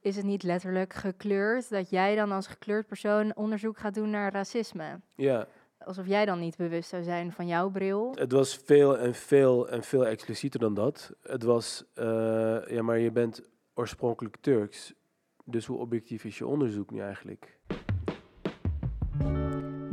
is het niet letterlijk gekleurd dat jij dan als gekleurd persoon onderzoek gaat doen naar racisme? Ja, Alsof jij dan niet bewust zou zijn van jouw bril. het was veel en veel en veel explicieter dan dat. Het was, eh, ja, maar je bent oorspronkelijk Turks. Dus hoe objectief is je onderzoek nu eigenlijk?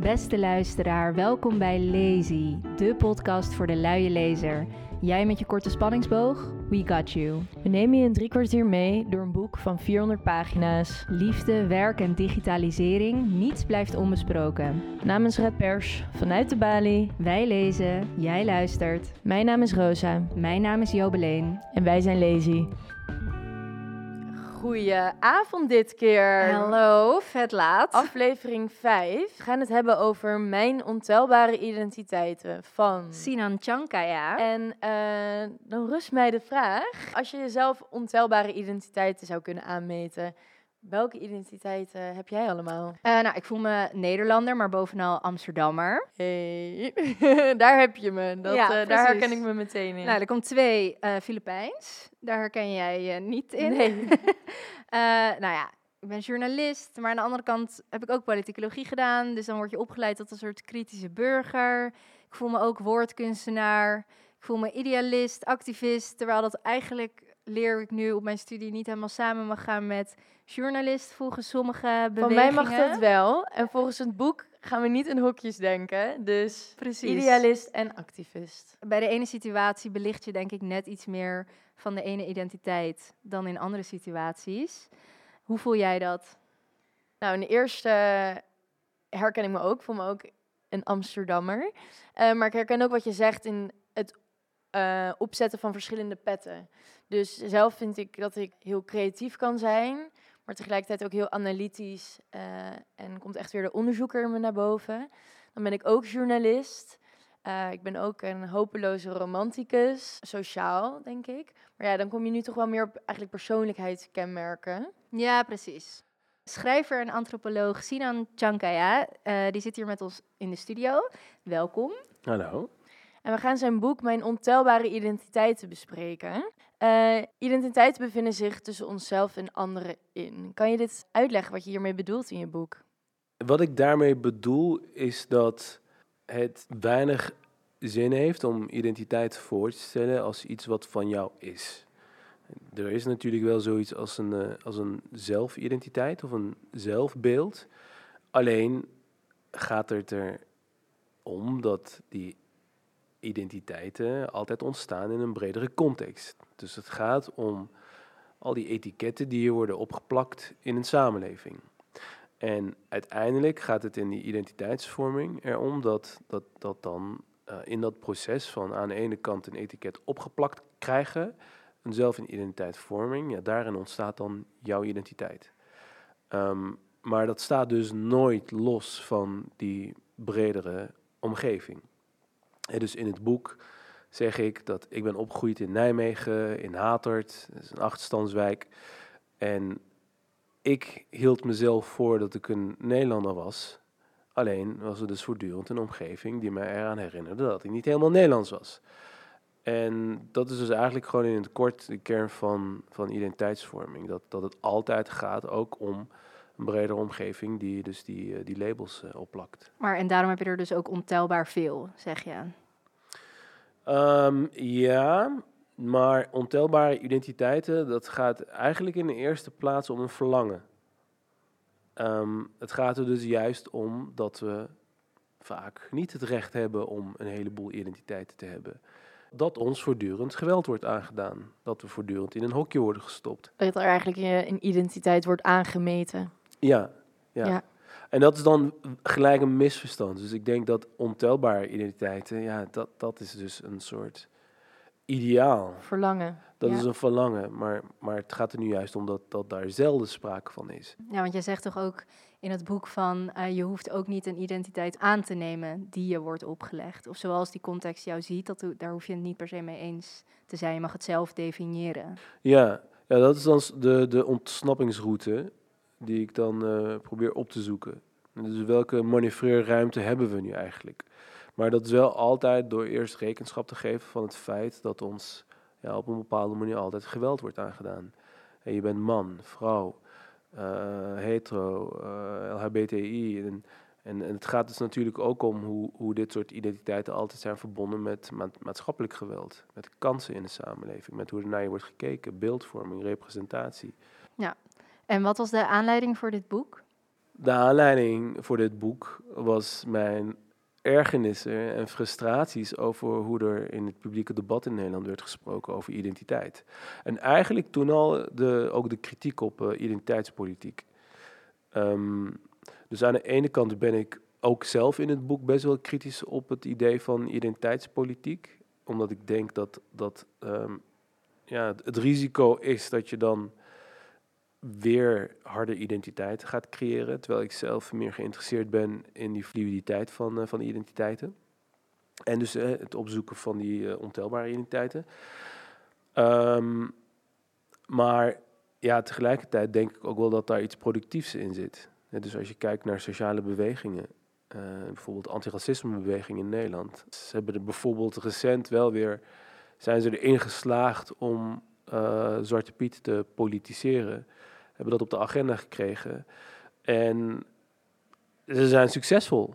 Beste luisteraar, welkom bij Lazy, de podcast voor de luie lezer. Jij met je korte spanningsboog? We got you. We nemen je in drie kwartier mee door een boek van 400 pagina's. Liefde, werk en digitalisering, niets blijft onbesproken. Namens Red Pers, vanuit de Bali. Wij lezen, jij luistert. Mijn naam is Rosa Mijn naam is Jobeleen. en wij zijn Lazy. Goedenavond dit keer. Hallo, vet laat. Aflevering 5. We gaan het hebben over mijn ontelbare identiteiten van... Sinan Chankaya. En eh, dan rust mij de vraag, als je jezelf ontelbare identiteiten zou kunnen aanmeten, welke identiteiten heb jij allemaal? Eh, nou, ik voel me Nederlander, maar bovenal Amsterdammer. Hey, daar heb je me. Dat, Ja, eh, daar herken ik me meteen in. Nou, er komt twee eh, Filipijns. Daar herken jij je niet in. Nee. Eh, nou ja, ik ben journalist, maar aan de andere kant heb ik ook politicologie gedaan. Dus dan word je opgeleid tot een soort kritische burger. Ik voel me ook woordkunstenaar. Ik voel me idealist, activist. Terwijl dat eigenlijk leer ik nu op mijn studie niet helemaal samen mag gaan met journalist volgens sommige Van bewegingen. mij mag dat wel. En volgens het boek gaan we niet in hokjes denken. Dus Precies. idealist en activist. Bij de ene situatie belicht je denk ik net iets meer van de ene identiteit dan in andere situaties. Hoe voel jij dat? Nou, in de eerste herken ik me ook. Ik voel me ook een Amsterdammer. Eh, maar ik herken ook wat je zegt in eh, opzetten van verschillende petten. Dus zelf vind ik dat ik heel creatief kan zijn, maar tegelijkertijd ook heel analytisch. eh, en komt echt weer de onderzoeker in me naar boven. Dan ben ik ook journalist. Eh, ik ben ook een hopeloze romanticus, sociaal, denk ik. Maar ja, dan kom je nu toch wel meer op eigenlijk persoonlijkheidskenmerken. Ja, precies. Schrijver en antropoloog Sinan Chankaya, eh, die zit hier met ons in de studio. Welkom. Hallo. En we gaan zijn boek Mijn ontelbare identiteiten bespreken. Eh, identiteiten bevinden zich tussen onszelf en anderen in. Kan je dit uitleggen wat je hiermee bedoelt in je boek? Wat ik daarmee bedoel is dat het weinig zin heeft om identiteit voor te stellen als iets wat van jou is. Er is natuurlijk wel zoiets als een, eh, als een zelfidentiteit of een zelfbeeld. Alleen gaat het er om dat die identiteiten altijd ontstaan in een bredere context. Dus het gaat om al die etiketten die hier worden opgeplakt in een samenleving. En uiteindelijk gaat het in die identiteitsvorming erom dat dat, dat dan eh, in dat proces van aan de ene kant een etiket opgeplakt krijgen, een zelf een identiteitsvorming, ja, daarin ontstaat dan jouw identiteit. Ehm, maar dat staat dus nooit los van die bredere omgeving. Dus in het boek zeg ik dat ik ben opgegroeid in Nijmegen, in Hatert, dat is een achterstandswijk. En ik hield mezelf voor dat ik een Nederlander was. Alleen was er dus voortdurend een omgeving die mij eraan herinnerde dat ik niet helemaal Nederlands was. En dat is dus eigenlijk gewoon in het kort de kern van, van identiteitsvorming. Dat, dat het altijd gaat ook om een bredere omgeving die dus die, eh, die labels eh, opplakt. Maar en daarom heb je er dus ook ontelbaar veel, zeg je. Ehm, ja, maar ontelbare identiteiten, dat gaat eigenlijk in de eerste plaats om een verlangen. Ehm, het gaat er dus juist om dat we vaak niet het recht hebben om een heleboel identiteiten te hebben. Dat ons voortdurend geweld wordt aangedaan. Dat we voortdurend in een hokje worden gestopt. Dat er eigenlijk je een identiteit wordt aangemeten. Ja, ja. Ja. En dat is dan gelijk een misverstand. Dus ik denk dat ontelbare identiteiten, ja, dat, dat is dus een soort ideaal. Verlangen. Dat Ja. is een verlangen, maar, maar het gaat er nu juist om dat, dat daar zelden sprake van is. Ja, want jij zegt toch ook in het boek van eh, je hoeft ook niet een identiteit aan te nemen die je wordt opgelegd. Of zoals die context jou ziet, dat, daar hoef je het niet per se mee eens te zijn. Je mag het zelf definiëren. Ja, ja dat is dan de, de ontsnappingsroute die ik dan eh, probeer op te zoeken. Dus welke manoeuvreerruimte hebben we nu eigenlijk? Maar dat is wel altijd door eerst rekenschap te geven van het feit dat ons ja, op een bepaalde manier altijd geweld wordt aangedaan. Hey, je bent man, vrouw, uh, hetero, uh, LHBTI. En, en, en, het gaat dus natuurlijk ook om hoe, hoe dit soort identiteiten altijd zijn verbonden met maatschappelijk geweld. Met kansen in de samenleving, met hoe er naar je wordt gekeken, beeldvorming, representatie. Ja, en wat was de aanleiding voor dit boek? De aanleiding voor dit boek was mijn ergernissen en frustraties over hoe er in het publieke debat in Nederland werd gesproken over identiteit. En eigenlijk toen al de, ook de kritiek op uh, identiteitspolitiek. Um, dus aan de ene kant ben ik ook zelf in het boek best wel kritisch op het idee van identiteitspolitiek. Omdat ik denk dat, dat um, ja, het risico is dat je dan weer harde identiteit gaat creëren. Terwijl ik zelf meer geïnteresseerd ben in die fluiditeit van, uh, van identiteiten. En dus uh, het opzoeken van die uh, ontelbare identiteiten. Um, maar ja, tegelijkertijd denk ik ook wel dat daar iets productiefs in zit. Dus als je kijkt naar sociale bewegingen, bijvoorbeeld antiracismebeweging in Nederland. Ze hebben er bijvoorbeeld recent wel weer, zijn ze erin geslaagd om Zwarte Piet te politiseren hebben dat op de agenda gekregen. En ze zijn succesvol.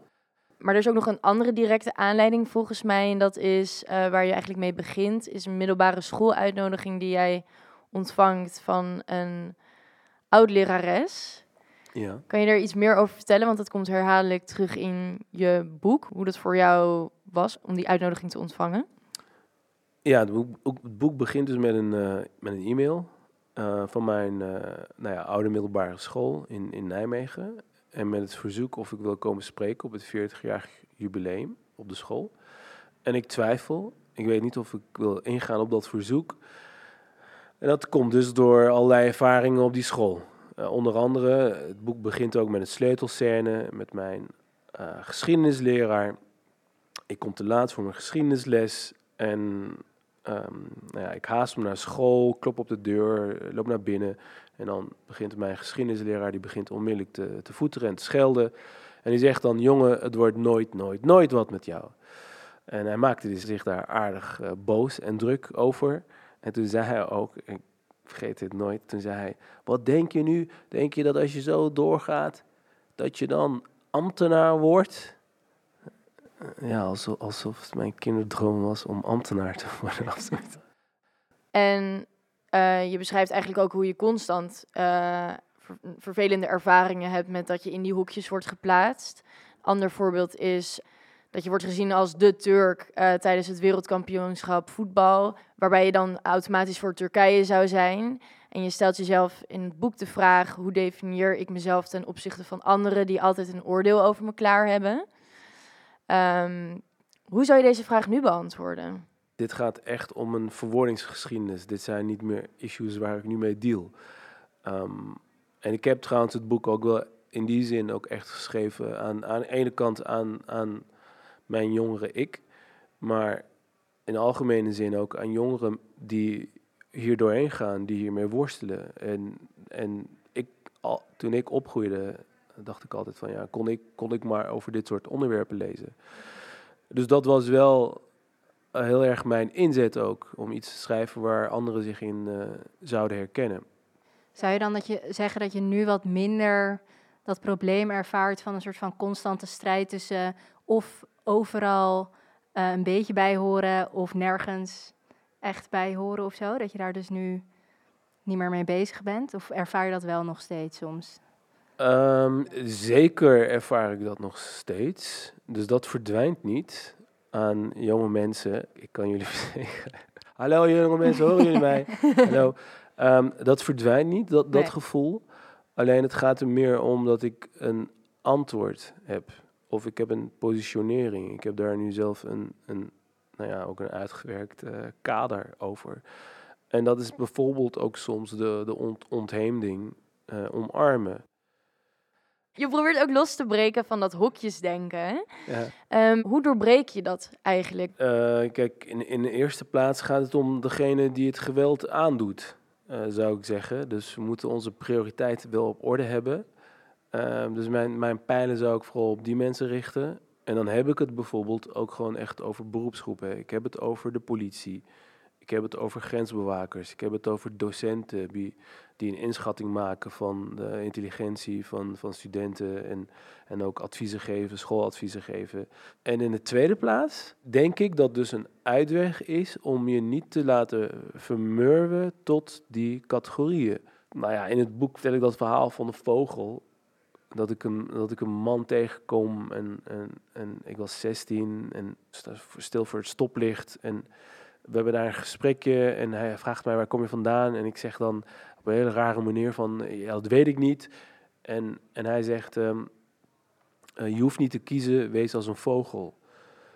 Maar er is ook nog een andere directe aanleiding volgens mij. En dat is uh, waar je eigenlijk mee begint. Is een middelbare schooluitnodiging die jij ontvangt van een oud-lerares. Ja. Kan je daar iets meer over vertellen? Want dat komt herhaaldelijk terug in je boek. Hoe dat voor jou was om die uitnodiging te ontvangen. Ja, het boek, het boek begint dus met een, uh, met een e-mail uh, van mijn uh, nou ja, oude middelbare school in, in Nijmegen. En met het verzoek of ik wil komen spreken op het 40-jarig jubileum op de school. En ik twijfel. Ik weet niet of ik wil ingaan op dat verzoek. En dat komt dus door allerlei ervaringen op die school. Uh, onder andere, het boek begint ook met een sleutelscène met mijn geschiedenisleraar. Ik kom te laat voor mijn geschiedenisles en Um, nou ja, ik haast me naar school, klop op de deur, loop naar binnen. En dan begint mijn geschiedenisleraar, die begint onmiddellijk te, te voeteren en te schelden. En die zegt dan, jongen, het wordt nooit, nooit, nooit wat met jou. En hij maakte zich daar aardig uh, boos en druk over. En toen zei hij ook, ik vergeet dit nooit, toen zei hij, wat denk je nu? Denk je dat als je zo doorgaat, dat je dan ambtenaar wordt? Ja, alsof, het mijn kinderdroom was om ambtenaar te worden. En uh, je beschrijft eigenlijk ook hoe je constant ver vervelende ervaringen hebt met dat je in die hoekjes wordt geplaatst. Ander voorbeeld is dat je wordt gezien als de Turk tijdens het wereldkampioenschap voetbal, waarbij je dan automatisch voor Turkije zou zijn. En je stelt jezelf in het boek de vraag: hoe definieer ik mezelf ten opzichte van anderen die altijd een oordeel over me klaar hebben? Um, hoe zou je deze vraag nu beantwoorden? Dit gaat echt om een verwoordingsgeschiedenis. Dit zijn niet meer issues waar ik nu mee deal. Um, en ik heb trouwens het boek ook wel in die zin ook echt geschreven aan, aan de ene kant aan, aan mijn jongere ik, maar in algemene zin ook aan jongeren die hier doorheen gaan, die hiermee worstelen. En, en ik, al, toen ik opgroeide, dacht ik altijd van ja, kon ik, kon ik maar over dit soort onderwerpen lezen. Dus dat was wel uh, heel erg mijn inzet ook, om iets te schrijven waar anderen zich in uh, zouden herkennen. Zou je dan dat je zeggen dat je nu wat minder dat probleem ervaart van een soort van constante strijd tussen of overal uh, een beetje bij horen of nergens echt bij horen of zo? Dat je daar dus nu niet meer mee bezig bent? Of ervaar je dat wel nog steeds soms? Um, zeker ervaar ik dat nog steeds. Dus dat verdwijnt niet aan jonge mensen. Ik kan jullie zeggen. Hallo jonge mensen, horen jullie mij? Hallo. Um, dat verdwijnt niet, dat, dat gevoel. Alleen het gaat er meer om dat ik een antwoord heb. Of ik heb een positionering. Ik heb daar nu zelf een, een nou ja, ook een uitgewerkt uh, kader over. En dat is bijvoorbeeld ook soms de, de ont ontheemding uh, omarmen. Je probeert ook los te breken van dat hokjesdenken. Ja. Um, hoe doorbreek je dat eigenlijk? Uh, kijk, in, in de eerste plaats gaat het om degene die het geweld aandoet, uh, zou ik zeggen. Dus we moeten onze prioriteiten wel op orde hebben. Uh, dus mijn, mijn pijlen zou ik vooral op die mensen richten. En dan heb ik het bijvoorbeeld ook gewoon echt over beroepsgroepen. Ik heb het over de politie. Ik heb het over grensbewakers. Ik heb het over docenten die, een inschatting maken van de intelligentie van, van studenten en, en ook adviezen geven, schooladviezen geven. En in de tweede plaats denk ik dat dus een uitweg is om je niet te laten vermurwen tot die categorieën. Nou ja, in het boek vertel ik dat verhaal van de vogel. Dat ik een, dat ik een man tegenkom en, en, en ik was 16 en stil voor het stoplicht. En we hebben daar een gesprekje en hij vraagt mij waar kom je vandaan? En ik zeg dan op een hele rare manier van ja, dat weet ik niet. En, en hij zegt ehm, eh, je hoeft niet te kiezen, wees als een vogel.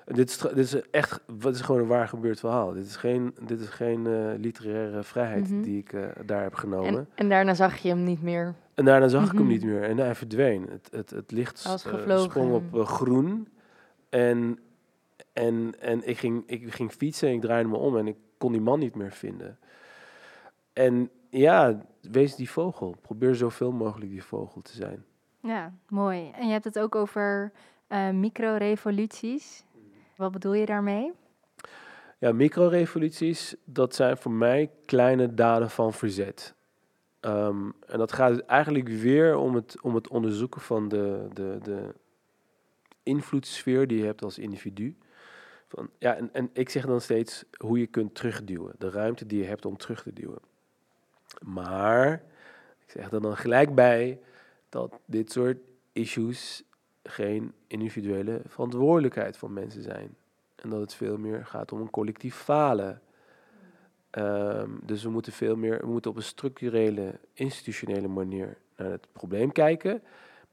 En dit, is, dit is echt, wat is gewoon een waar gebeurd verhaal. Dit is geen, dit is geen uh, literaire vrijheid Mhm. die ik uh, daar heb genomen. En, en daarna zag je hem niet meer. En daarna zag ik hem Mhm. niet meer en hij verdween. Het, het, het licht eh, sprong op eh, groen. En, en, en ik, ging, ik ging fietsen en ik draaide me om en ik kon die man niet meer vinden. En ja, wees die vogel. Probeer zoveel mogelijk die vogel te zijn. Ja, mooi. En je hebt het ook over eh micro-revoluties. Wat bedoel je daarmee? Ja, microrevoluties, dat zijn voor mij kleine daden van verzet. Ehm, en dat gaat eigenlijk weer om het, om het onderzoeken van de, de, de invloedssfeer die je hebt als individu. Van, ja, en, en ik zeg dan steeds hoe je kunt terugduwen. De ruimte die je hebt om terug te duwen. Maar, ik zeg er dan gelijk bij dat dit soort issues geen individuele verantwoordelijkheid van mensen zijn. En dat het veel meer gaat om een collectief falen. Ehm, dus we moeten veel meer, we moeten op een structurele, institutionele manier naar het probleem kijken.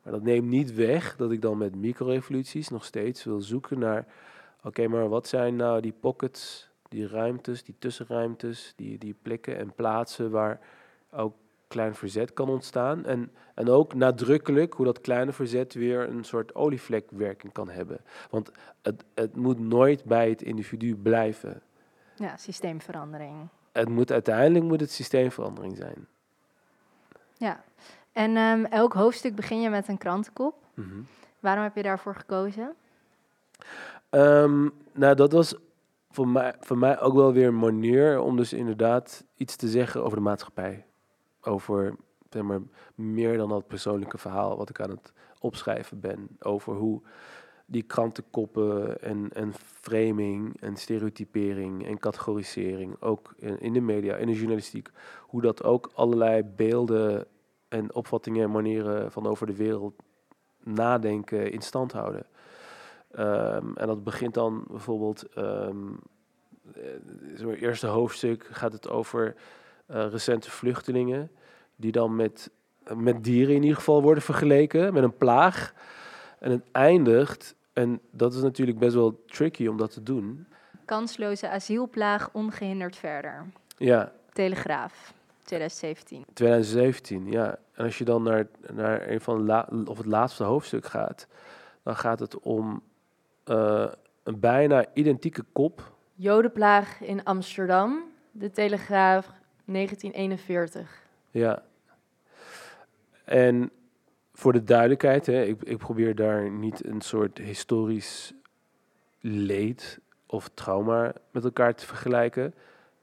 Maar dat neemt niet weg dat ik dan met microrevoluties nog steeds wil zoeken naar, oké, maar wat zijn nou die pockets, die ruimtes, die tussenruimtes, die, die plekken en plaatsen waar ook klein verzet kan ontstaan. En, en ook nadrukkelijk hoe dat kleine verzet weer een soort olievlekwerking kan hebben. Want het, het moet nooit bij het individu blijven. Ja, systeemverandering. Het moet uiteindelijk moet het systeemverandering zijn. Ja. En ehm, elk hoofdstuk begin je met een krantenkop. Mhm. Waarom heb je daarvoor gekozen? Ehm, nou, dat was voor mij, voor mij ook wel weer een manier om dus inderdaad iets te zeggen over de maatschappij. Over zeg maar, meer dan dat persoonlijke verhaal wat ik aan het opschrijven ben. Over hoe die krantenkoppen en, en framing en stereotypering en categorisering, ook in, in de media, in de journalistiek, hoe dat ook allerlei beelden en opvattingen en manieren van over de wereld nadenken in stand houden. Ehm, en dat begint dan bijvoorbeeld, ehm in het eerste hoofdstuk gaat het over eh, recente vluchtelingen, die dan met, met dieren in ieder geval worden vergeleken, met een plaag. En het eindigt, en dat is natuurlijk best wel tricky om dat te doen. Kansloze asielplaag ongehinderd verder. Ja, Telegraaf, 2017. 2017, ja. En als je dan naar, naar een van la- of het laatste hoofdstuk gaat, dan gaat het om eh, een bijna identieke kop. Jodenplaag in Amsterdam, de Telegraaf, 1941. Ja. En voor de duidelijkheid, hè, ik, ik probeer daar niet een soort historisch leed of trauma met elkaar te vergelijken.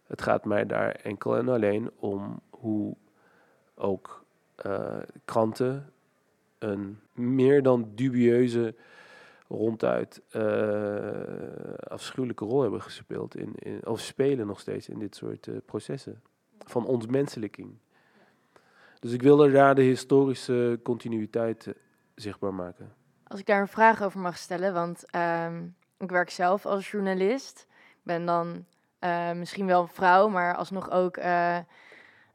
Het gaat mij daar enkel en alleen om hoe ook eh, kranten een meer dan dubieuze, ronduit eh, afschuwelijke rol hebben gespeeld, in, in, of spelen nog steeds in dit soort eh, processen van ontmenselijking. Dus ik wilde daar de historische continuïteit eh, zichtbaar maken. Als ik daar een vraag over mag stellen, want ehm, ik werk zelf als journalist. Ben dan misschien wel een vrouw, maar alsnog ook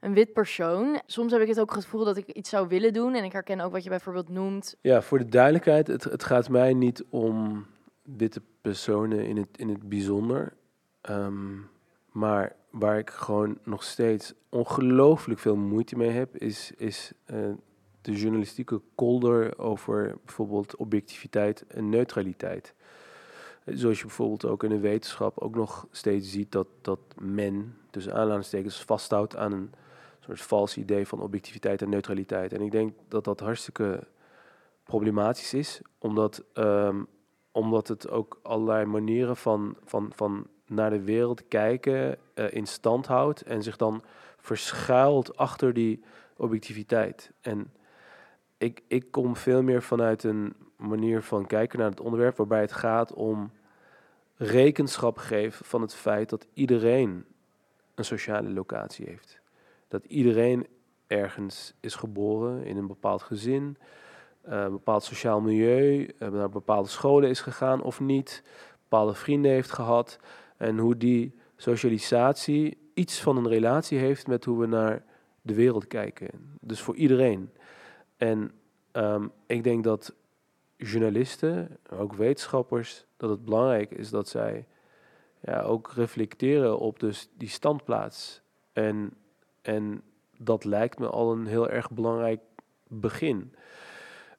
een wit persoon. Soms heb ik het ook het gevoel dat ik iets zou willen doen. En ik herken ook wat je bijvoorbeeld noemt. Ja, voor de duidelijkheid, het, het gaat mij niet om witte personen in het, in het bijzonder. Ehm, maar waar ik gewoon nog steeds ongelooflijk veel moeite mee heb, is, is eh, de journalistieke kolder over bijvoorbeeld objectiviteit en neutraliteit. Zoals je bijvoorbeeld ook in de wetenschap ook nog steeds ziet dat, dat men, tussen aanhalingstekens, vasthoudt aan een soort vals idee van objectiviteit en neutraliteit. En ik denk dat dat hartstikke problematisch is, omdat, ehm, omdat het ook allerlei manieren van, van, van naar de wereld kijken eh, in stand houdt en zich dan verschuilt achter die objectiviteit. En ik, ik kom veel meer vanuit een manier van kijken naar het onderwerp waarbij het gaat om rekenschap geven van het feit dat iedereen een sociale locatie heeft. Dat iedereen ergens is geboren in een bepaald gezin, eh, een bepaald sociaal milieu, uh, naar bepaalde scholen is gegaan of niet, bepaalde vrienden heeft gehad en hoe die socialisatie iets van een relatie heeft met hoe we naar de wereld kijken. Dus voor iedereen. En um, ik denk dat journalisten, ook wetenschappers, dat het belangrijk is dat zij ja, ook reflecteren op dus die standplaats. En, en dat lijkt me al een heel erg belangrijk begin.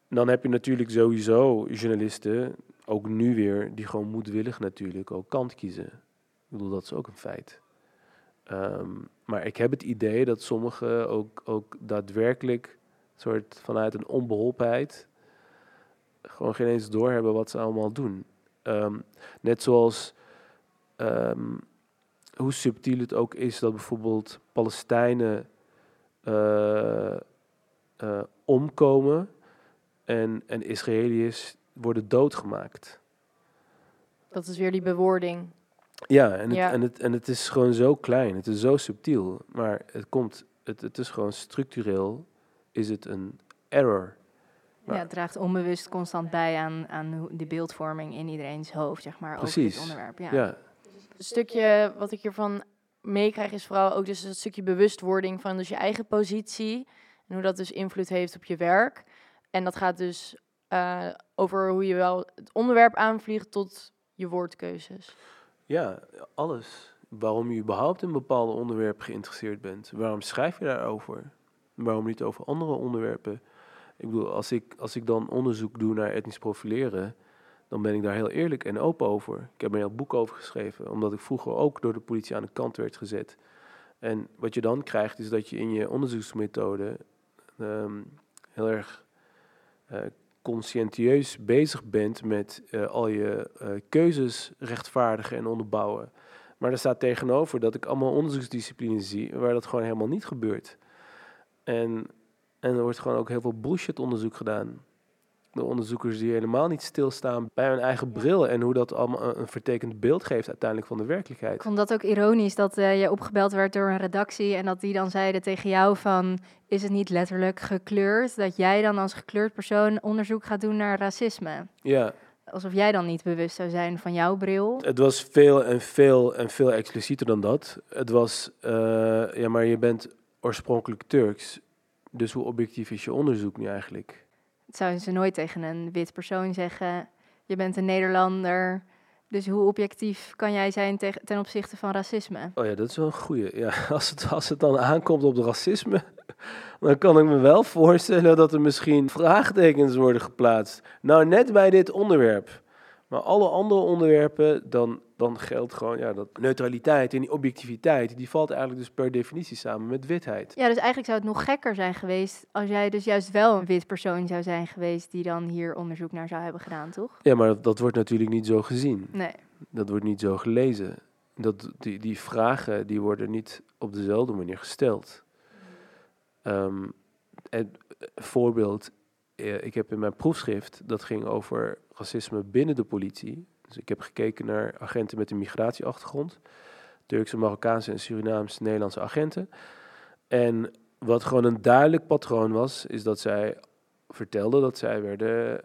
Dan heb je natuurlijk sowieso journalisten, ook nu weer, die gewoon moedwillig natuurlijk ook kant kiezen. Ik bedoel, dat is ook een feit. Um, maar ik heb het idee dat sommigen ook, ook daadwerkelijk soort vanuit een onbeholpenheid gewoon geen eens doorhebben wat ze allemaal doen. Um, net zoals um, hoe subtiel het ook is dat bijvoorbeeld Palestijnen uh, uh, omkomen en, en Israëliërs worden doodgemaakt. Dat is weer die bewoording. Ja, en het, En, het, en het is gewoon zo klein, het is zo subtiel, maar het komt, het, het is gewoon structureel, is het een error. Ja, het draagt onbewust constant bij aan, aan de beeldvorming in iedereen's hoofd, zeg maar, Precies. over dit onderwerp. Ja. ja. Stukje wat ik hiervan meekrijg is vooral ook dus het stukje bewustwording van dus je eigen positie en hoe dat dus invloed heeft op je werk. En dat gaat dus uh, over hoe je wel het onderwerp aanvliegt tot je woordkeuzes. Ja, alles. Waarom je überhaupt in een bepaald onderwerp geïnteresseerd bent. Waarom schrijf je daarover? Waarom niet over andere onderwerpen? Ik bedoel, als ik, als ik dan onderzoek doe naar etnisch profileren, dan ben ik daar heel eerlijk en open over. Ik heb een heel boek over geschreven, omdat ik vroeger ook door de politie aan de kant werd gezet. En wat je dan krijgt, is dat je in je onderzoeksmethode um, heel erg uh, conscientieus bezig bent met uh, al je uh, keuzes rechtvaardigen en onderbouwen. Maar er staat tegenover dat ik allemaal onderzoeksdisciplines zie waar dat gewoon helemaal niet gebeurt. En, en er wordt gewoon ook heel veel bullshit onderzoek gedaan. De onderzoekers die helemaal niet stilstaan bij hun eigen bril en hoe dat allemaal een vertekend beeld geeft uiteindelijk van de werkelijkheid. Ik vond dat ook ironisch dat uh, je opgebeld werd door een redactie en dat die dan zeiden tegen jou van is het niet letterlijk gekleurd dat jij dan als gekleurd persoon onderzoek gaat doen naar racisme? Ja. Alsof jij dan niet bewust zou zijn van jouw bril. Het was veel en veel en veel explicieter dan dat. Het was, uh, ja, maar je bent oorspronkelijk Turks. Dus hoe objectief is je onderzoek nu eigenlijk? Zouden ze nooit tegen een wit persoon zeggen. Je bent een Nederlander. Dus hoe objectief kan jij zijn ten opzichte van racisme? Oh ja, dat is wel een goeie. Ja, als, het, als het dan aankomt op racisme, dan kan ik me wel voorstellen dat er misschien vraagtekens worden geplaatst. Nou, net bij dit onderwerp. Maar alle andere onderwerpen, dan, dan geldt gewoon ja, dat neutraliteit en die objectiviteit, die valt eigenlijk dus per definitie samen met witheid. Ja, dus eigenlijk zou het nog gekker zijn geweest als jij dus juist wel een wit persoon zou zijn geweest die dan hier onderzoek naar zou hebben gedaan, toch? Ja, maar dat, dat wordt natuurlijk niet zo gezien. Nee. Dat wordt niet zo gelezen. Dat, die, die vragen die worden niet op dezelfde manier gesteld. Um, en, voorbeeld, eh, ik heb in mijn proefschrift, dat ging over racisme binnen de politie. Dus ik heb gekeken naar agenten met een migratieachtergrond. Turkse, Marokkaanse en Surinaamse Nederlandse agenten. En wat gewoon een duidelijk patroon was, is dat zij vertelden dat zij werden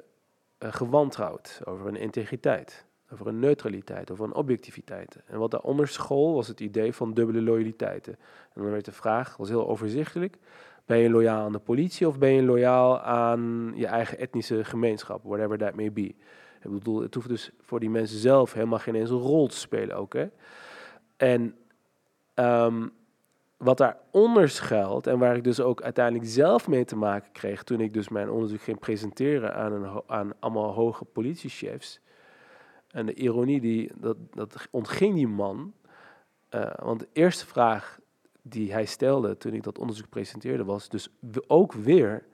uh, gewantrouwd over hun integriteit, over een neutraliteit, over een objectiviteit. En wat daaronder school was het idee van dubbele loyaliteiten. En dan werd de vraag, was heel overzichtelijk, ben je loyaal aan de politie of ben je loyaal aan je eigen etnische gemeenschap, whatever that may be. Ik bedoel, het hoeft dus voor die mensen zelf helemaal geen eens een rol te spelen ook. Hè? En um, wat daaronder schuilt en waar ik dus ook uiteindelijk zelf mee te maken kreeg toen ik dus mijn onderzoek ging presenteren aan, een, aan allemaal hoge politiechefs. En de ironie, die, dat, dat ontging die man. Uh, want de eerste vraag die hij stelde toen ik dat onderzoek presenteerde was dus ook weer,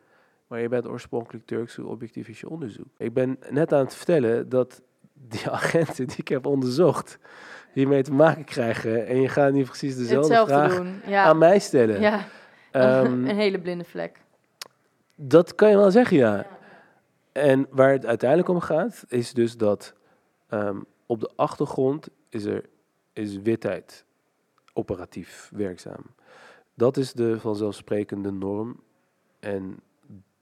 maar je bent oorspronkelijk Turks, hoe objectief is je onderzoek? Ik ben net aan het vertellen dat die agenten die ik heb onderzocht hiermee te maken krijgen en je gaat niet precies dezelfde vraag aan mij stellen. Ja. Ehm, een hele blinde vlek. Dat kan je wel zeggen, ja. En waar het uiteindelijk om gaat, is dus dat ehm, op de achtergrond is er is witheid operatief werkzaam. Dat is de vanzelfsprekende norm. En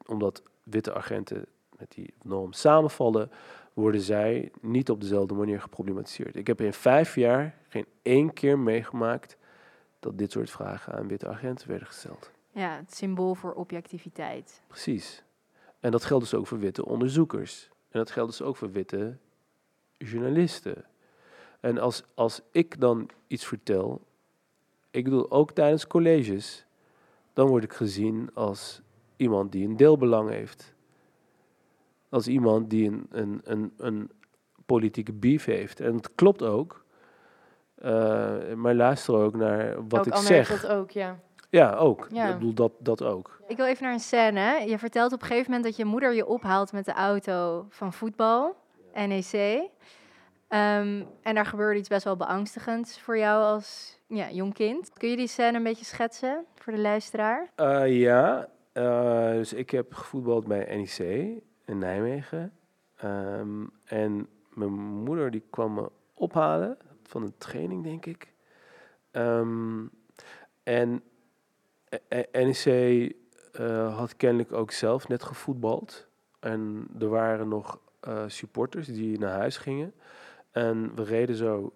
omdat witte agenten met die norm samenvallen, worden zij niet op dezelfde manier geproblematiseerd. Ik heb in vijf jaar geen één keer meegemaakt dat dit soort vragen aan witte agenten werden gesteld. Ja, het symbool voor objectiviteit. Precies. En dat geldt dus ook voor witte onderzoekers. En dat geldt dus ook voor witte journalisten. En als, als ik dan iets vertel, ik bedoel ook tijdens colleges, dan word ik gezien als iemand die een deelbelang heeft. Als iemand die een, een, een, een politieke beef heeft. En dat klopt ook. Uh, maar luister ook naar wat Ook ik Anne zeg. heeft dat ook, ja. Ja, ook. Ja. Ik bedoel, dat, dat ook. Ik wil even naar een scène. Je vertelt op een gegeven moment dat je moeder je ophaalt met de auto van voetbal, NEC. Ehm, en daar gebeurde iets best wel beangstigends voor jou als ja, jong kind. Kun je die scène een beetje schetsen voor de luisteraar? Eh, ja, eh, dus ik heb gevoetbald bij NEC in Nijmegen. Ehm, en mijn moeder die kwam me ophalen van een training, denk ik. Ehm, en eh, eh, NEC had kennelijk ook zelf net gevoetbald. En er waren nog supporters die naar huis gingen. En we reden zo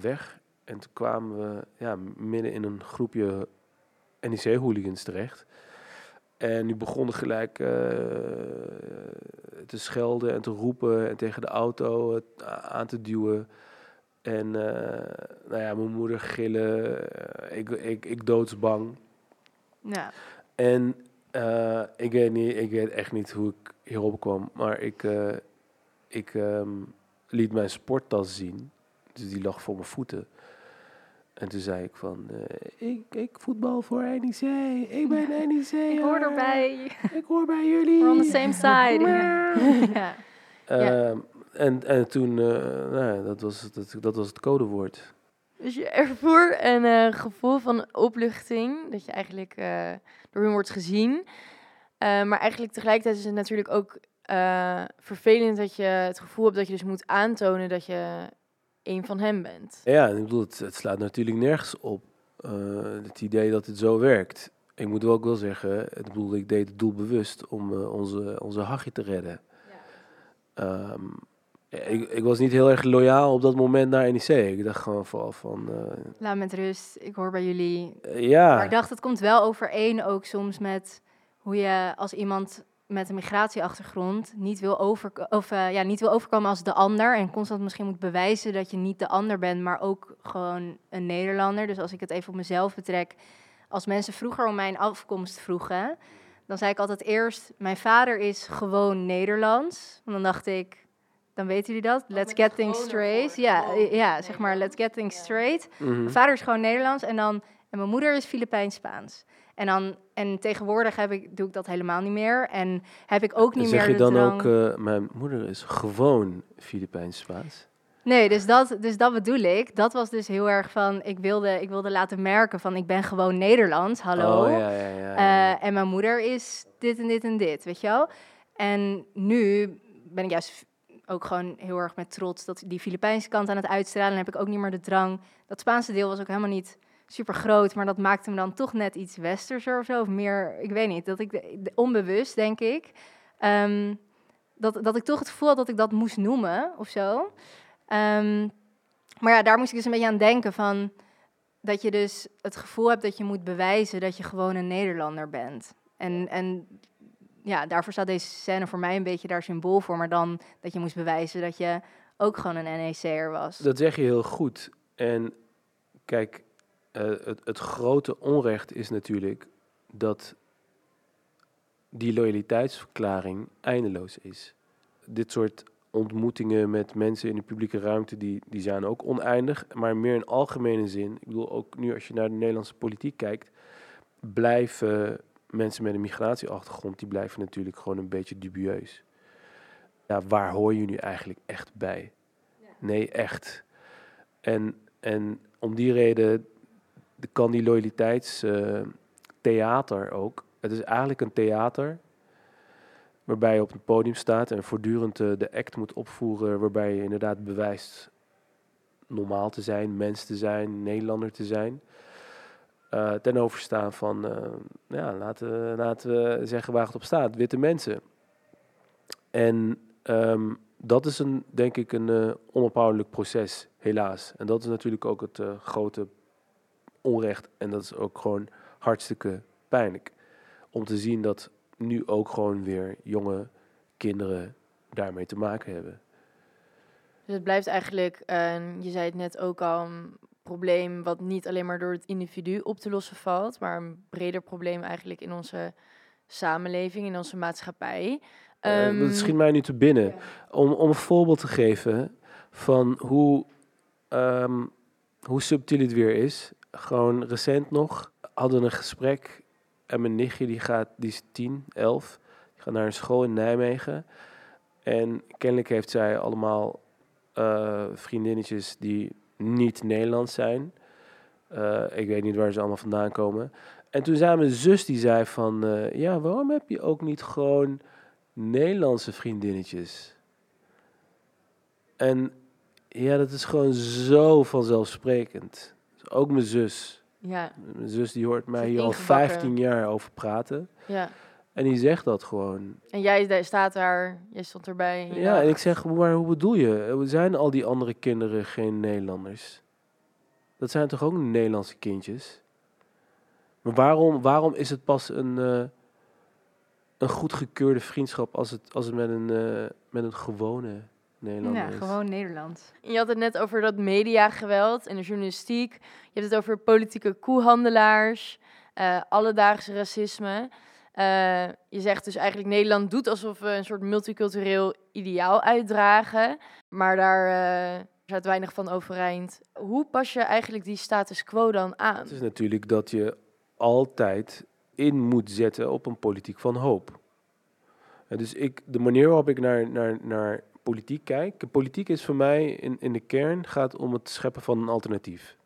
weg. En toen kwamen we ja, midden in een groepje NEC-hooligans terecht. En die begonnen gelijk eh, te schelden en te roepen en tegen de auto eh, aan te duwen. En eh, nou ja, mijn moeder gillen, ik, ik, ik doodsbang. Ja. En ik, weet niet, ik weet echt niet hoe ik hierop kwam, maar ik, ik ehm, liet mijn sporttas zien. Dus die lag voor mijn voeten. En toen zei ik van, eh, ik, ik voetbal voor NEC, ik ben NEC. Ik hoor erbij. Ik hoor bij jullie. We're on the same side. ja. Ehm, en, en toen, eh, nou ja, dat, was, het- dat, dat was het codewoord. Dus je ervoer een eh, gevoel van opluchting, dat je eigenlijk eh, door hun wordt gezien. Eh, maar eigenlijk tegelijkertijd is het natuurlijk ook eh, vervelend dat je het gevoel hebt dat je dus moet aantonen dat je een van hen bent. Ja, en ik bedoel, het, het slaat natuurlijk nergens op. eh, het idee dat het zo werkt. Ik moet wel ook wel zeggen, ik bedoel, ik deed het doelbewust om eh, onze, onze Hachje te redden. Ehm, ja, ik, ik was niet heel erg loyaal op dat moment naar NEC. Ik dacht gewoon vooral van, eh, Laat met rust. Ik hoor bij jullie. ja, Maar ik dacht, het komt wel overeen ook soms met hoe je als iemand met een migratieachtergrond niet wil, over, of, eh, ja, niet wil overkomen als de ander. En constant misschien moet bewijzen dat je niet de ander bent, maar ook gewoon een Nederlander. Dus als ik het even op mezelf betrek. Als mensen vroeger om mijn afkomst vroegen, dan zei ik altijd eerst, mijn vader is gewoon Nederlands. Want dan dacht ik, dan weten jullie dat? Let's get things straight. Ja, ja, zeg maar, let's get things straight. mhm. Mijn vader is gewoon Nederlands en, dan, en mijn moeder is Filipijns-Spaans. En, dan, en tegenwoordig heb ik, doe ik dat helemaal niet meer. En heb ik ook niet zeg meer je de dan drang... ook, eh, mijn moeder is gewoon Filipijns-Spaans? Nee, dus dat, dus dat bedoel ik. Dat was dus heel erg van... Ik wilde, ik wilde laten merken van... Ik ben gewoon Nederlands, hallo. Oh, ja, ja, ja. ja. Eh, en mijn moeder is dit en dit en dit, weet je wel? En nu ben ik juist ook gewoon heel erg met trots dat die Filipijnse kant aan het uitstralen. En heb ik ook niet meer de drang. Dat Spaanse deel was ook helemaal niet super groot, maar dat maakte me dan toch net iets westerser of zo. Of meer, ik weet niet, dat ik de- onbewust denk ik. ehm, dat, dat ik toch het gevoel had dat ik dat moest noemen of zo. Ehm, maar ja, daar moest ik dus een beetje aan denken van dat je dus het gevoel hebt dat je moet bewijzen dat je gewoon een Nederlander bent. En, en ja, daarvoor staat deze scène voor mij een beetje daar symbool voor. Maar dan dat je moest bewijzen dat je ook gewoon een NEC'er was. Dat zeg je heel goed. En kijk, het, het grote onrecht is natuurlijk dat die loyaliteitsverklaring eindeloos is. Dit soort ontmoetingen met mensen in de publieke ruimte, die, die zijn ook oneindig. Maar meer in algemene zin, ik bedoel ook nu als je naar de Nederlandse politiek kijkt, blijven mensen met een migratieachtergrond, die blijven natuurlijk gewoon een beetje dubieus. Ja, waar hoor je nu eigenlijk echt bij? Nee, echt. En, en om die reden de- kan die loyaliteitstekst theater ook. Het is eigenlijk een theater waarbij je op een podium staat en voortdurend eh, de act moet opvoeren, waarbij je inderdaad bewijst normaal te zijn, mens te zijn, Nederlander te zijn. Uh, ten overstaan van, ja, laten, laten we zeggen waar het op staat, witte mensen. En um, dat is een, denk ik een uh, onophoudelijk proces, helaas. En dat is natuurlijk ook het grote onrecht. En dat is ook gewoon hartstikke pijnlijk. Om te zien dat nu ook gewoon weer jonge kinderen daarmee te maken hebben. Dus het blijft eigenlijk, uh, je zei het net ook al, een probleem wat niet alleen maar door het individu op te lossen valt, maar een breder probleem eigenlijk in onze samenleving, in onze maatschappij. Um, dat schiet mij nu te binnen. Om, om een voorbeeld te geven van hoe, um, hoe subtiel het weer is. Gewoon recent nog hadden een gesprek en mijn nichtje die gaat, die is 10, 11, die gaat naar een school in Nijmegen. En kennelijk heeft zij allemaal uh, vriendinnetjes die niet Nederlands zijn. Uh, ik weet niet waar ze allemaal vandaan komen. En toen zei mijn zus, die zei van, uh, ja, waarom heb je ook niet gewoon Nederlandse vriendinnetjes? En ja, dat is gewoon zo vanzelfsprekend. Dus ook mijn zus. Ja. Mijn zus die hoort mij hier al 15 jaar over praten. Ja. En die zegt dat gewoon. En jij staat daar, jij stond erbij. En ja, en ik zeg, maar hoe bedoel je? Zijn al die andere kinderen geen Nederlanders? Dat zijn toch ook Nederlandse kindjes? Maar waarom, waarom is het pas een, uh, een goedgekeurde vriendschap als het, als het met, een, uh, met een gewone Nederlander ja, is? gewoon Nederlands. Je had het net over dat mediageweld en de journalistiek. Je hebt het over politieke koehandelaars, uh, alledaagse racisme. Uh, je zegt dus eigenlijk Nederland doet alsof we een soort multicultureel ideaal uitdragen, maar daar uh, staat weinig van overeind. Hoe pas je eigenlijk die status quo dan aan? Het is natuurlijk dat je altijd in moet zetten op een politiek van hoop. En dus ik, de manier waarop ik naar, naar, naar politiek kijk, politiek is voor mij in, in de kern gaat om het scheppen van een alternatief.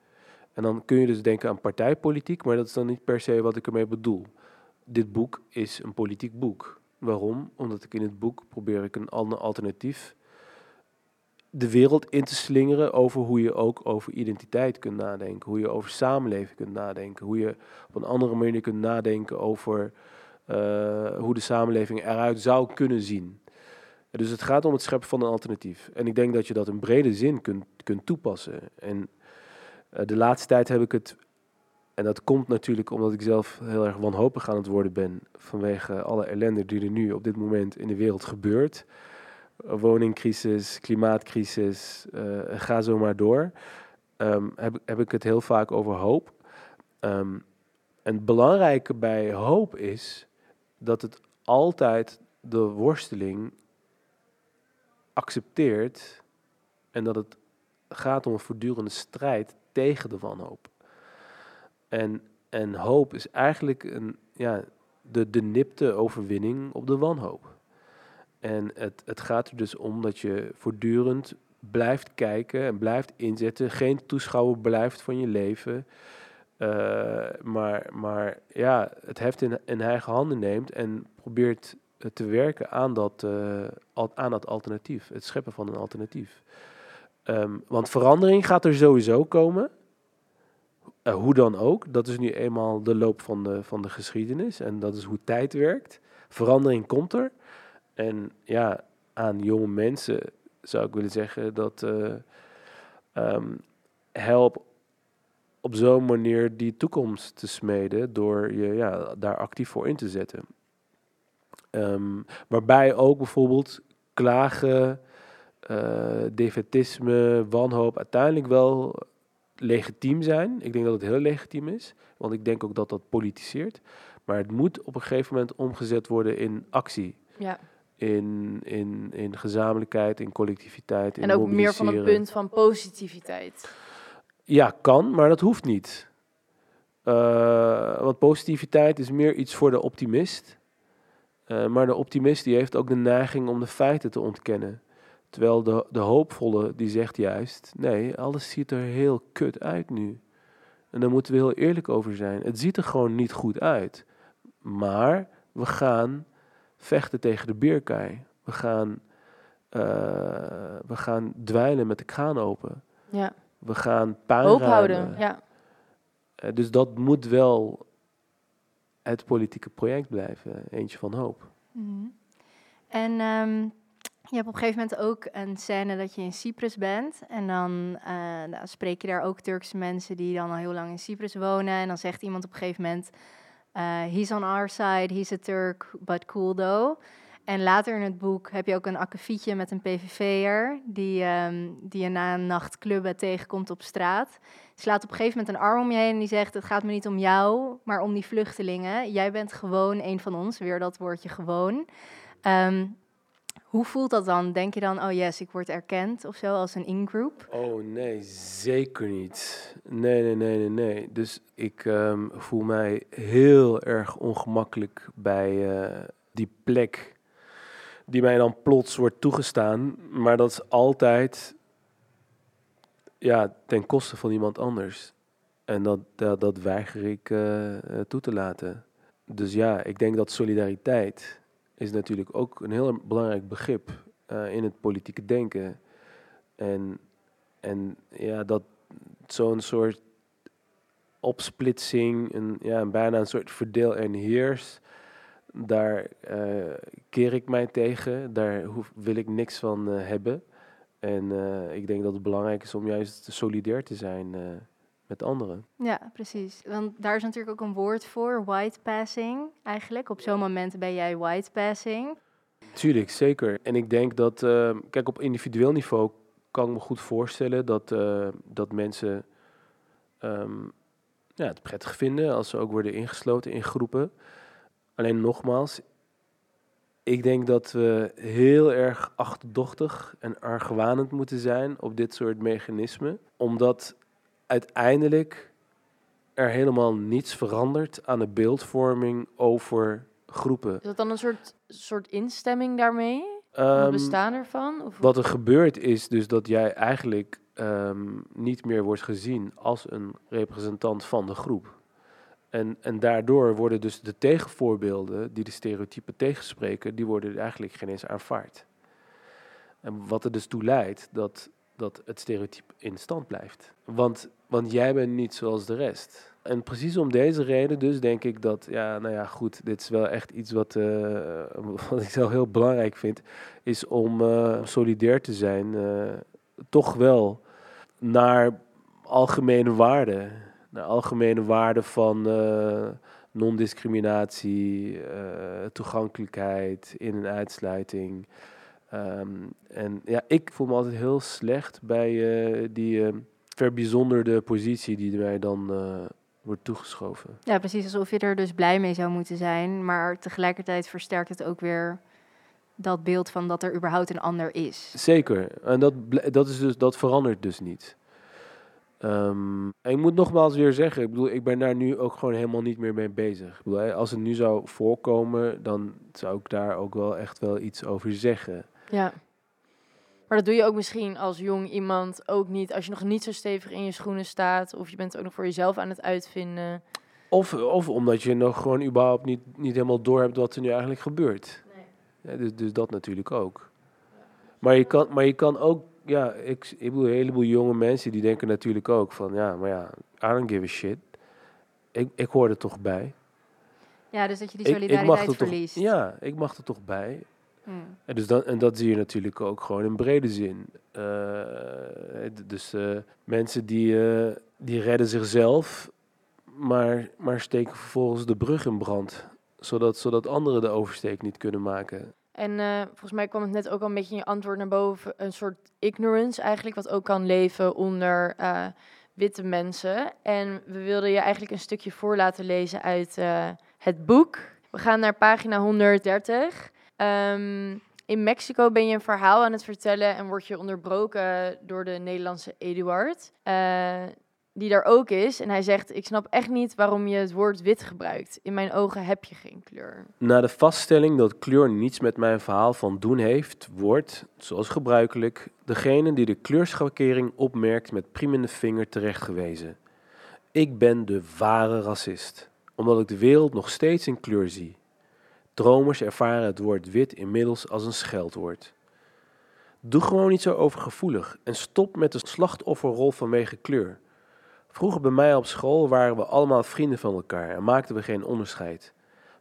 En dan kun je dus denken aan partijpolitiek, maar dat is dan niet per se wat ik ermee bedoel dit boek is een politiek boek. Waarom? Omdat ik in het boek probeer ik een ander alternatief de wereld in te slingeren over hoe je ook over identiteit kunt nadenken, hoe je over samenleving kunt nadenken, hoe je op een andere manier kunt nadenken over uh, hoe de samenleving eruit zou kunnen zien. Dus het gaat om het scheppen van een alternatief. En ik denk dat je dat in brede zin kunt, kunt toepassen. En uh, de laatste tijd heb ik het en dat komt natuurlijk omdat ik zelf heel erg wanhopig aan het worden ben vanwege alle ellende die er nu op dit moment in de wereld gebeurt. Woningcrisis, klimaatcrisis, uh, ga zo maar door. Um, heb, heb ik het heel vaak over hoop. Um, en het belangrijke bij hoop is dat het altijd de worsteling accepteert en dat het gaat om een voortdurende strijd tegen de wanhoop. En, en hoop is eigenlijk een, ja, de, de nipte overwinning op de wanhoop. En het, het gaat er dus om dat je voortdurend blijft kijken en blijft inzetten. Geen toeschouwer blijft van je leven. Uh, maar, maar ja, het heft in, in eigen handen neemt en probeert te werken aan dat, uh, aan dat alternatief. Het scheppen van een alternatief. Um, want verandering gaat er sowieso komen. Uh, hoe dan ook, dat is nu eenmaal de loop van de, van de geschiedenis en dat is hoe tijd werkt. Verandering komt er. En ja, aan jonge mensen zou ik willen zeggen dat uh, um, help op zo'n manier die toekomst te smeden door je ja, daar actief voor in te zetten. Um, waarbij ook bijvoorbeeld klagen, uh, defetisme, wanhoop uiteindelijk wel legitiem zijn. Ik denk dat het heel legitiem is, want ik denk ook dat dat politiseert. Maar het moet op een gegeven moment omgezet worden in actie. Ja. In, in, in gezamenlijkheid, in collectiviteit. In en ook meer van een punt van positiviteit. Ja, kan, maar dat hoeft niet. Uh, want positiviteit is meer iets voor de optimist. Uh, maar de optimist die heeft ook de neiging om de feiten te ontkennen. Terwijl de, de hoopvolle die zegt juist, nee, alles ziet er heel kut uit nu. En daar moeten we heel eerlijk over zijn. Het ziet er gewoon niet goed uit. Maar we gaan vechten tegen de bierkaai. We gaan, uh, we gaan dweilen met de kraan open. Ja. We gaan puin Hoop houden. Ja. Uh, dus dat moet wel het politieke project blijven. Eentje van hoop. Mhm. En ehm, je hebt op een gegeven moment ook een scène dat je in Cyprus bent. En dan uh, spreek je daar ook Turkse mensen die dan al heel lang in Cyprus wonen. En dan zegt iemand op een gegeven moment... Uh, he's on our side, he's a Turk, but cool though. En later in het boek heb je ook een akkefietje met een PVV'er... Die, um, die je na een nacht clubben tegenkomt op straat. Slaat op een gegeven moment een arm om je heen en die zegt... het gaat me niet om jou, maar om die vluchtelingen. Jij bent gewoon een van ons, weer dat woordje gewoon... Um, hoe voelt dat dan? Denk je dan, oh yes, ik word erkend of zo als een in-group? Oh nee, zeker niet. Nee, nee, nee, nee, nee. Dus ik um, voel mij heel erg ongemakkelijk bij uh, die plek die mij dan plots wordt toegestaan. Maar dat is altijd ja, ten koste van iemand anders. En dat, dat, weiger ik uh, toe te laten. Dus ja, ik denk dat solidariteit is natuurlijk ook een heel belangrijk begrip uh, in het politieke denken. En, en ja, dat zo'n soort opsplitsing, een, ja, een bijna een soort verdeel en heers, daar uh, keer ik mij tegen, daar hoef, wil ik niks van uh, hebben. En ik denk dat het belangrijk is om juist solidair te zijn met anderen. Ja, precies. Want daar is natuurlijk ook een woord voor, white passing eigenlijk. Op zo'n moment ben jij white passing. Tuurlijk, zeker. En ik denk dat, kijk, op individueel niveau kan ik me goed voorstellen dat, dat mensen um, ja, het prettig vinden als ze ook worden ingesloten in groepen. Alleen nogmaals, ik denk dat we heel erg achterdochtig en argwanend moeten zijn op dit soort mechanismen. Omdat uiteindelijk er helemaal niets verandert aan de beeldvorming over groepen. Is dat dan een soort, soort instemming daarmee? Um, het bestaan ervan? Of wat er gebeurt is dus dat jij eigenlijk um, niet meer wordt gezien als een representant van de groep. En, en daardoor worden dus de tegenvoorbeelden die de stereotypen tegenspreken, die worden eigenlijk geen eens aanvaard. En wat er dus toe leidt dat, dat het stereotype in stand blijft. Want want jij bent niet zoals de rest. En precies om deze reden dus denk ik dat, ja, nou ja, goed, dit is wel echt iets wat, uh, wat ik zelf heel belangrijk vind, is om uh, solidair te zijn, uh, toch wel naar algemene waarden, naar algemene waarden van non-discriminatie, toegankelijkheid, in- en uitsluiting. Um, en ja, ik voel me altijd heel slecht bij die verbijzonderde positie die mij dan uh, wordt toegeschoven. Ja, precies. Alsof je er dus blij mee zou moeten zijn. Maar tegelijkertijd versterkt het ook weer dat beeld van dat er überhaupt een ander is. Zeker. En dat, dat, is dus, dat verandert dus niet. Um, en ik moet nogmaals weer zeggen, ik bedoel, ik ben daar nu ook gewoon helemaal niet meer mee bezig. Ik bedoel, als het nu zou voorkomen, dan zou ik daar ook wel echt wel iets over zeggen. Ja. Maar dat doe je ook misschien als jong iemand ook niet. Als je nog niet zo stevig in je schoenen staat. Of je bent ook nog voor jezelf aan het uitvinden. Of, of omdat je nog gewoon überhaupt niet, niet helemaal door hebt wat er nu eigenlijk gebeurt. Nee. Ja, dus, dus dat natuurlijk ook. Maar je kan, maar je kan ook, ja, ik, ik bedoel, een heleboel jonge mensen die denken natuurlijk ook van, ja, maar ja, I don't give a shit. Ik, ik hoor er toch bij. Ja, dus dat je die solidariteit ik, verliest. Toch, ja, ik mag er toch bij. Hmm. En, dus dan, en dat zie je natuurlijk ook gewoon in brede zin. Uh, dus uh, mensen die, uh, die redden zichzelf, maar, maar steken vervolgens de brug in brand. Zodat, zodat anderen de oversteek niet kunnen maken. En volgens mij kwam het net ook al een beetje in je antwoord naar boven. Een soort ignorance eigenlijk, wat ook kan leven onder witte mensen. En we wilden je eigenlijk een stukje voor laten lezen uit het boek. We gaan naar pagina 130. Um, in Mexico ben je een verhaal aan het vertellen en word je onderbroken door de Nederlandse Eduard. Die daar ook is. En hij zegt: Ik snap echt niet waarom je het woord wit gebruikt. In mijn ogen heb je geen kleur. Na de vaststelling dat kleur niets met mijn verhaal van doen heeft, wordt, zoals gebruikelijk, degene die de kleurschakering opmerkt met priemende vinger terechtgewezen. Ik ben de ware racist, omdat ik de wereld nog steeds in kleur zie. Dromers ervaren het woord wit inmiddels als een scheldwoord. Doe gewoon niet zo overgevoelig en stop met de slachtofferrol vanwege kleur. Vroeger bij mij op school waren we allemaal vrienden van elkaar en maakten we geen onderscheid.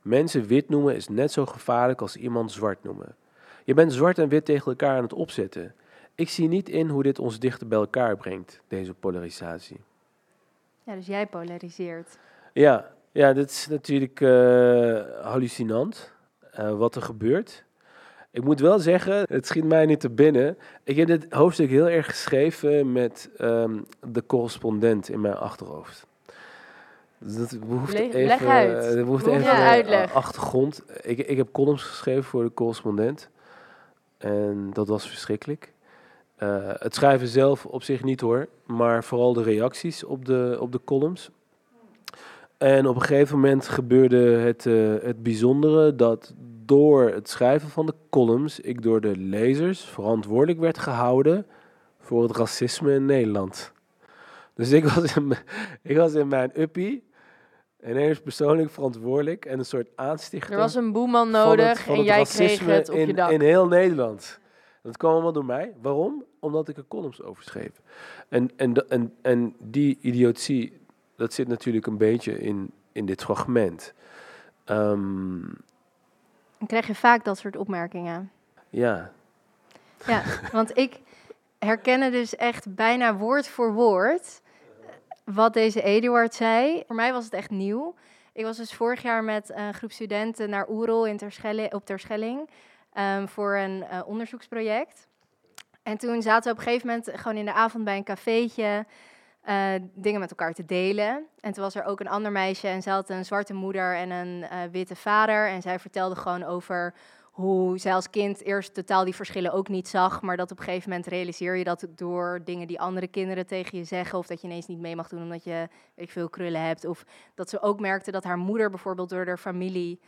Mensen wit noemen is net zo gevaarlijk als iemand zwart noemen. Je bent zwart en wit tegen elkaar aan het opzetten. Ik zie niet in hoe dit ons dichter bij elkaar brengt, deze polarisatie. Ja, dus jij polariseert. Ja, ja dit is natuurlijk uh, hallucinant uh, wat er gebeurt. Ik moet wel zeggen, het schiet mij niet te binnen. Ik heb dit hoofdstuk heel erg geschreven met um, de correspondent in mijn achterhoofd. Dus dat behoeft Le even, leg uit. Dat behoeft even ja, uitleg. achtergrond. Ik, ik heb columns geschreven voor de correspondent. En dat was verschrikkelijk. Uh, het schrijven zelf op zich niet hoor, maar vooral de reacties op de, op de columns. En op een gegeven moment gebeurde het, uh, het bijzondere dat door het schrijven van de columns ik door de lezers verantwoordelijk werd gehouden voor het racisme in Nederland. Dus ik was in, ik was in mijn uppie ineens persoonlijk verantwoordelijk en een soort aanstichter. Er was een boeman nodig en jij kreeg het op in, dak. In heel Nederland. Dat kwam allemaal door mij. Waarom? Omdat ik er columns over schreef. En, en, en, en die idiotie, dat zit natuurlijk een beetje in, in dit fragment. Um, dan krijg je vaak dat soort opmerkingen. Ja. Ja, want ik herkende dus echt bijna woord voor woord wat deze Eduard zei. Voor mij was het echt nieuw. Ik was dus vorig jaar met een groep studenten naar Oerol in Terschelling, op Terschelling um, voor een uh, onderzoeksproject. En toen zaten we op een gegeven moment gewoon in de avond bij een cafeetje uh, dingen met elkaar te delen. En toen was er ook een ander meisje en ze had een zwarte moeder en een uh, witte vader. En zij vertelde gewoon over hoe zij als kind eerst totaal die verschillen ook niet zag, maar dat op een gegeven moment realiseer je dat door dingen die andere kinderen tegen je zeggen, of dat je ineens niet mee mag doen omdat je weet ik veel krullen hebt, of dat ze ook merkte dat haar moeder bijvoorbeeld door haar familie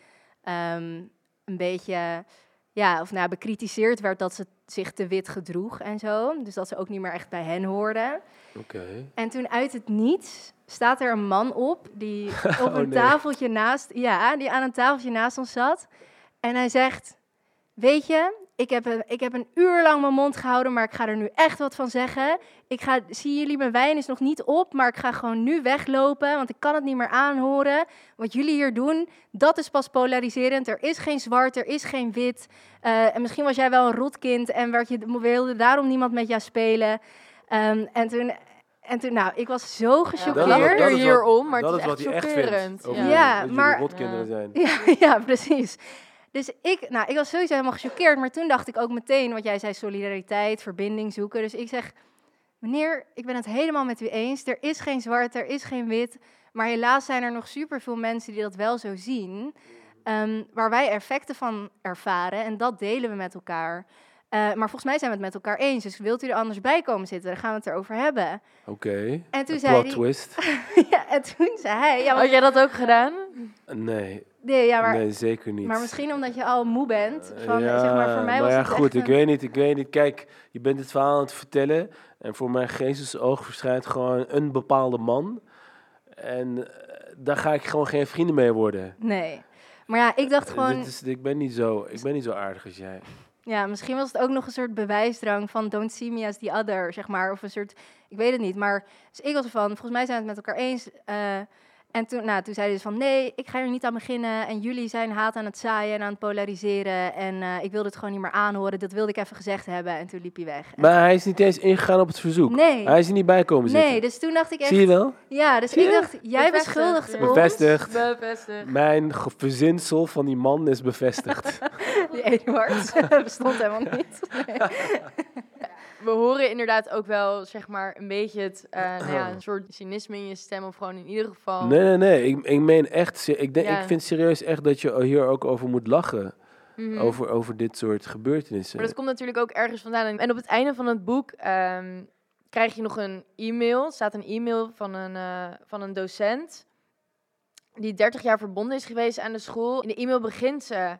um, een beetje ja, of nou, bekritiseerd werd dat ze zich te wit gedroeg en zo. Dus dat ze ook niet meer echt bij hen hoorden. Oké. En toen uit het niets staat er een man op die op oh, een tafeltje naast, ja, die aan een tafeltje naast ons zat. En hij zegt: Weet je, ik heb, een, ik heb een uur lang mijn mond gehouden, maar ik ga er nu echt wat van zeggen. Ik ga, zie jullie, mijn wijn is nog niet op, maar ik ga gewoon nu weglopen, want ik kan het niet meer aanhoren. Wat jullie hier doen, dat is pas polariserend. Er is geen zwart, er is geen wit. Uh, en misschien was jij wel een rotkind en werd je, wilde daarom niemand met jou spelen. Um, en toen, en toen, nou, ik was zo gechoqueerd ja, hierom, maar dat het is, is wat echt chockerend. ja, ja maar rotkinderen zijn. Ja, ja, precies. Dus ik, nou, ik was sowieso helemaal gechoqueerd. Maar toen dacht ik ook meteen, wat jij zei, solidariteit, verbinding zoeken. Dus ik zeg, meneer, ik ben het helemaal met u eens. Er is geen zwart, er is geen wit. Maar helaas zijn er nog superveel mensen die dat wel zo zien. Um, waar wij effecten van ervaren. En dat delen we met elkaar. Uh, maar volgens mij zijn we het met elkaar eens. Dus wilt u er anders bij komen zitten? Dan gaan we het erover hebben. Oké. Okay. En toen zei hij. twist. ja, en toen zei hij. Ja, Had jij dat ook gedaan? Nee. Nee, ja, maar, nee, zeker niet. Maar misschien omdat je al moe bent. Van, ja, zeg maar, voor mij was ja, het goed, ik weet niet, ik weet niet. Kijk, je bent het verhaal aan het vertellen. En voor mijn geestesoog verschijnt gewoon een bepaalde man. En uh, daar ga ik gewoon geen vrienden mee worden. Nee. Maar ja, ik dacht gewoon... Is, ik, ben niet zo, ik ben niet zo aardig als jij. Ja, misschien was het ook nog een soort bewijsdrang van don't see me as the other, zeg maar. Of een soort, ik weet het niet. Maar dus ik was ervan, volgens mij zijn we het met elkaar eens. Uh, en toen, nou, toen zei hij dus van nee, ik ga er niet aan beginnen. En jullie zijn haat aan het zaaien en aan het polariseren. En uh, ik wilde het gewoon niet meer aanhoren. Dat wilde ik even gezegd hebben. En toen liep hij weg. Maar hij is niet eens ingegaan op het verzoek. Nee. Hij is er niet bij komen zitten. Nee, dus toen dacht ik echt... Zie je wel? Ja, dus ik dacht, jij beschuldigt ons. Bevestigd. Bevestigd. Mijn verzinsel van die man is bevestigd. die Eduard bestond helemaal niet. Nee we horen inderdaad ook wel, zeg maar, een beetje het, uh, nou ja, een soort cynisme in je stem. Of gewoon in ieder geval... Nee, nee, nee. Ik, ik meen echt... Ik, denk, ik vind serieus echt dat je hier ook over moet lachen. Mhm. over, over dit soort gebeurtenissen. Maar dat komt natuurlijk ook ergens vandaan. En op het einde van het boek um, krijg je nog een e-mail. Staat een e-mail van een, uh, van een docent... die 30 jaar verbonden is geweest aan de school. In de e-mail begint ze...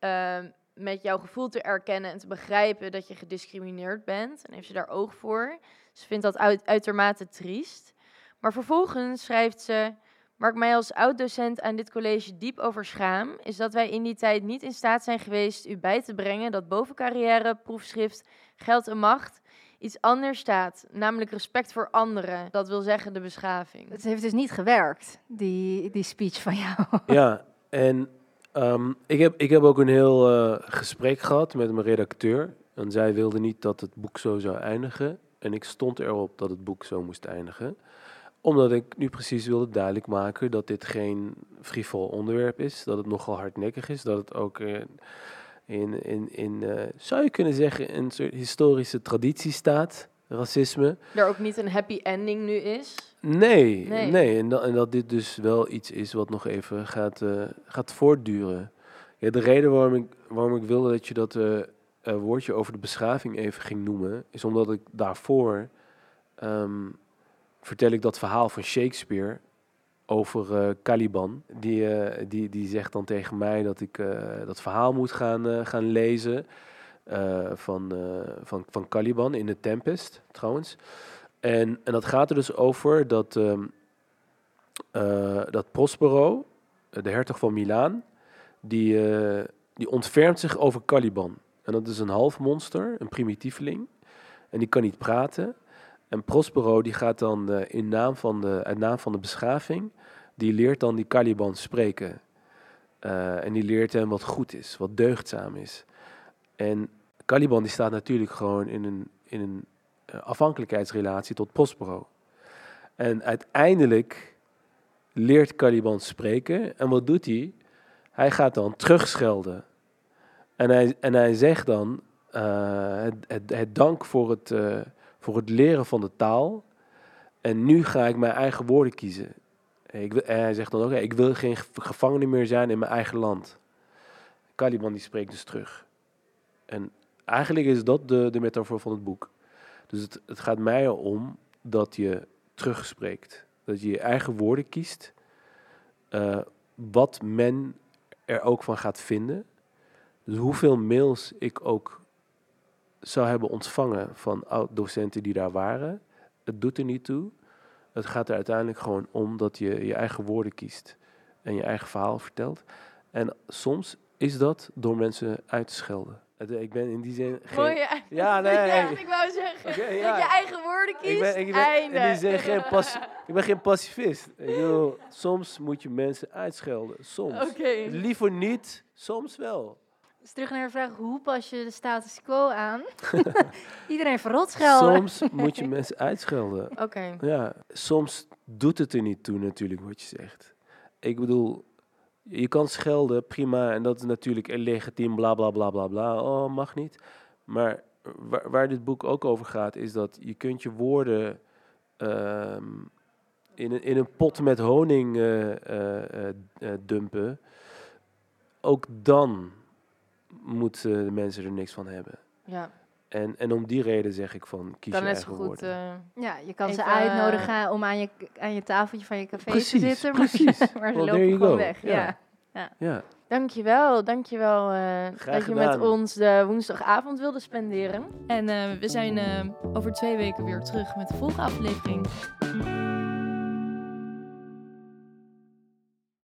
Uh, met jouw gevoel te erkennen en te begrijpen dat je gediscrimineerd bent. En heeft ze daar oog voor. Ze vindt dat uit, uitermate triest. Maar vervolgens schrijft ze... Waar ik mij als oud-docent aan dit college diep over schaam... is dat wij in die tijd niet in staat zijn geweest u bij te brengen... dat boven carrière, proefschrift, geld en macht iets anders staat. Namelijk respect voor anderen. Dat wil zeggen de beschaving. Het heeft dus niet gewerkt, die, die speech van jou. Ja, en ehm, ik, heb, ik heb ook een heel eh, gesprek gehad met mijn redacteur. En zij wilde niet dat het boek zo zou eindigen. En ik stond erop dat het boek zo moest eindigen. Omdat ik nu precies wilde duidelijk maken dat dit geen frivol onderwerp is. Dat het nogal hardnekkig is. Dat het ook in, in, in, eh, zou je kunnen zeggen, een soort historische traditie staat. Racisme. Er ook niet een happy ending nu is. Nee, Nee. nee. En, dat, en dat dit dus wel iets is wat nog even gaat, eh, gaat voortduren. Ja, de reden waarom ik, waarom ik wilde dat je dat eh, eh, woordje over de beschaving even ging noemen, is omdat ik daarvoor ehm, vertel ik dat verhaal van Shakespeare over Caliban. Die, die, die zegt dan tegen mij dat ik dat verhaal moet gaan, gaan lezen eh, van, eh, van, van Caliban in de Tempest, trouwens. En, en dat gaat er dus over dat, ehm, eh, dat Prospero, de hertog van Milaan, die, die ontfermt zich over Caliban. En dat is een half monster, een primitieveling. En die kan niet praten. En Prospero die gaat dan in naam van de, uit naam van de beschaving, die leert dan die Caliban spreken. En die leert hem wat goed is, wat deugdzaam is. En Caliban die staat natuurlijk gewoon in een, in een eh, afhankelijkheidsrelatie tot Prospero. En uiteindelijk leert Caliban spreken. En wat doet hij? Hij gaat dan terugschelden. En hij, en hij zegt dan eh, het, het, dank voor het, eh, voor het leren van de taal. En nu ga ik mijn eigen woorden kiezen. Ik en hij zegt dan ook, ik wil geen ge- gevangene meer zijn in mijn eigen land. Caliban die spreekt dus terug. En eigenlijk is dat de, de metafoor van het boek. Dus het, het gaat mij erom dat je terugspreekt. Dat je je eigen woorden kiest. eh, wat men er ook van gaat vinden. Dus hoeveel mails ik ook zou hebben ontvangen van oud-docenten die daar waren. Het doet er niet toe. Het gaat er uiteindelijk gewoon om dat je je eigen woorden kiest. En je eigen verhaal vertelt. En soms is dat door mensen uit te schelden. Het- Ik ben in die zin geen... Mooi, ja. Nee. Ja, ik wou zeggen. Oké, Dat je eigen woorden kiest. Ik ben, ik ben Einde. in die zin geen, pas, ik ben geen pacifist. Bedoel, soms moet je mensen uitschelden. Soms. Liever niet, soms wel. Dus terug naar de vraag, hoe pas je de status quo aan? Iedereen verrot schelden. Soms moet je mensen uitschelden. Oké. Ja, soms doet het er niet toe natuurlijk wat je zegt. Ik bedoel, je kan schelden, prima, en dat is natuurlijk legitiem, bla bla bla bla bla. Oh, mag niet. Maar waar, waar dit boek ook over gaat, is dat je kunt je woorden ehm, in, een, in een pot met honing eh, eh, eh, dumpen. Ook dan moeten de mensen er niks van hebben. Ja. En, en om die reden zeg ik van, kies Kan je eigen goed. woorden. eh, Ja, je kan ze Even, eh, uitnodigen om aan je, aan je tafeltje van je café Precies, te zitten. Maar, precies. maar ze Well, lopen gewoon go. weg. Ja. Ja. Ja. dankjewel, dankjewel eh Graag dat je met ons de woensdagavond wilde spenderen. En eh, we zijn eh, over twee weken weer terug met de volgende aflevering.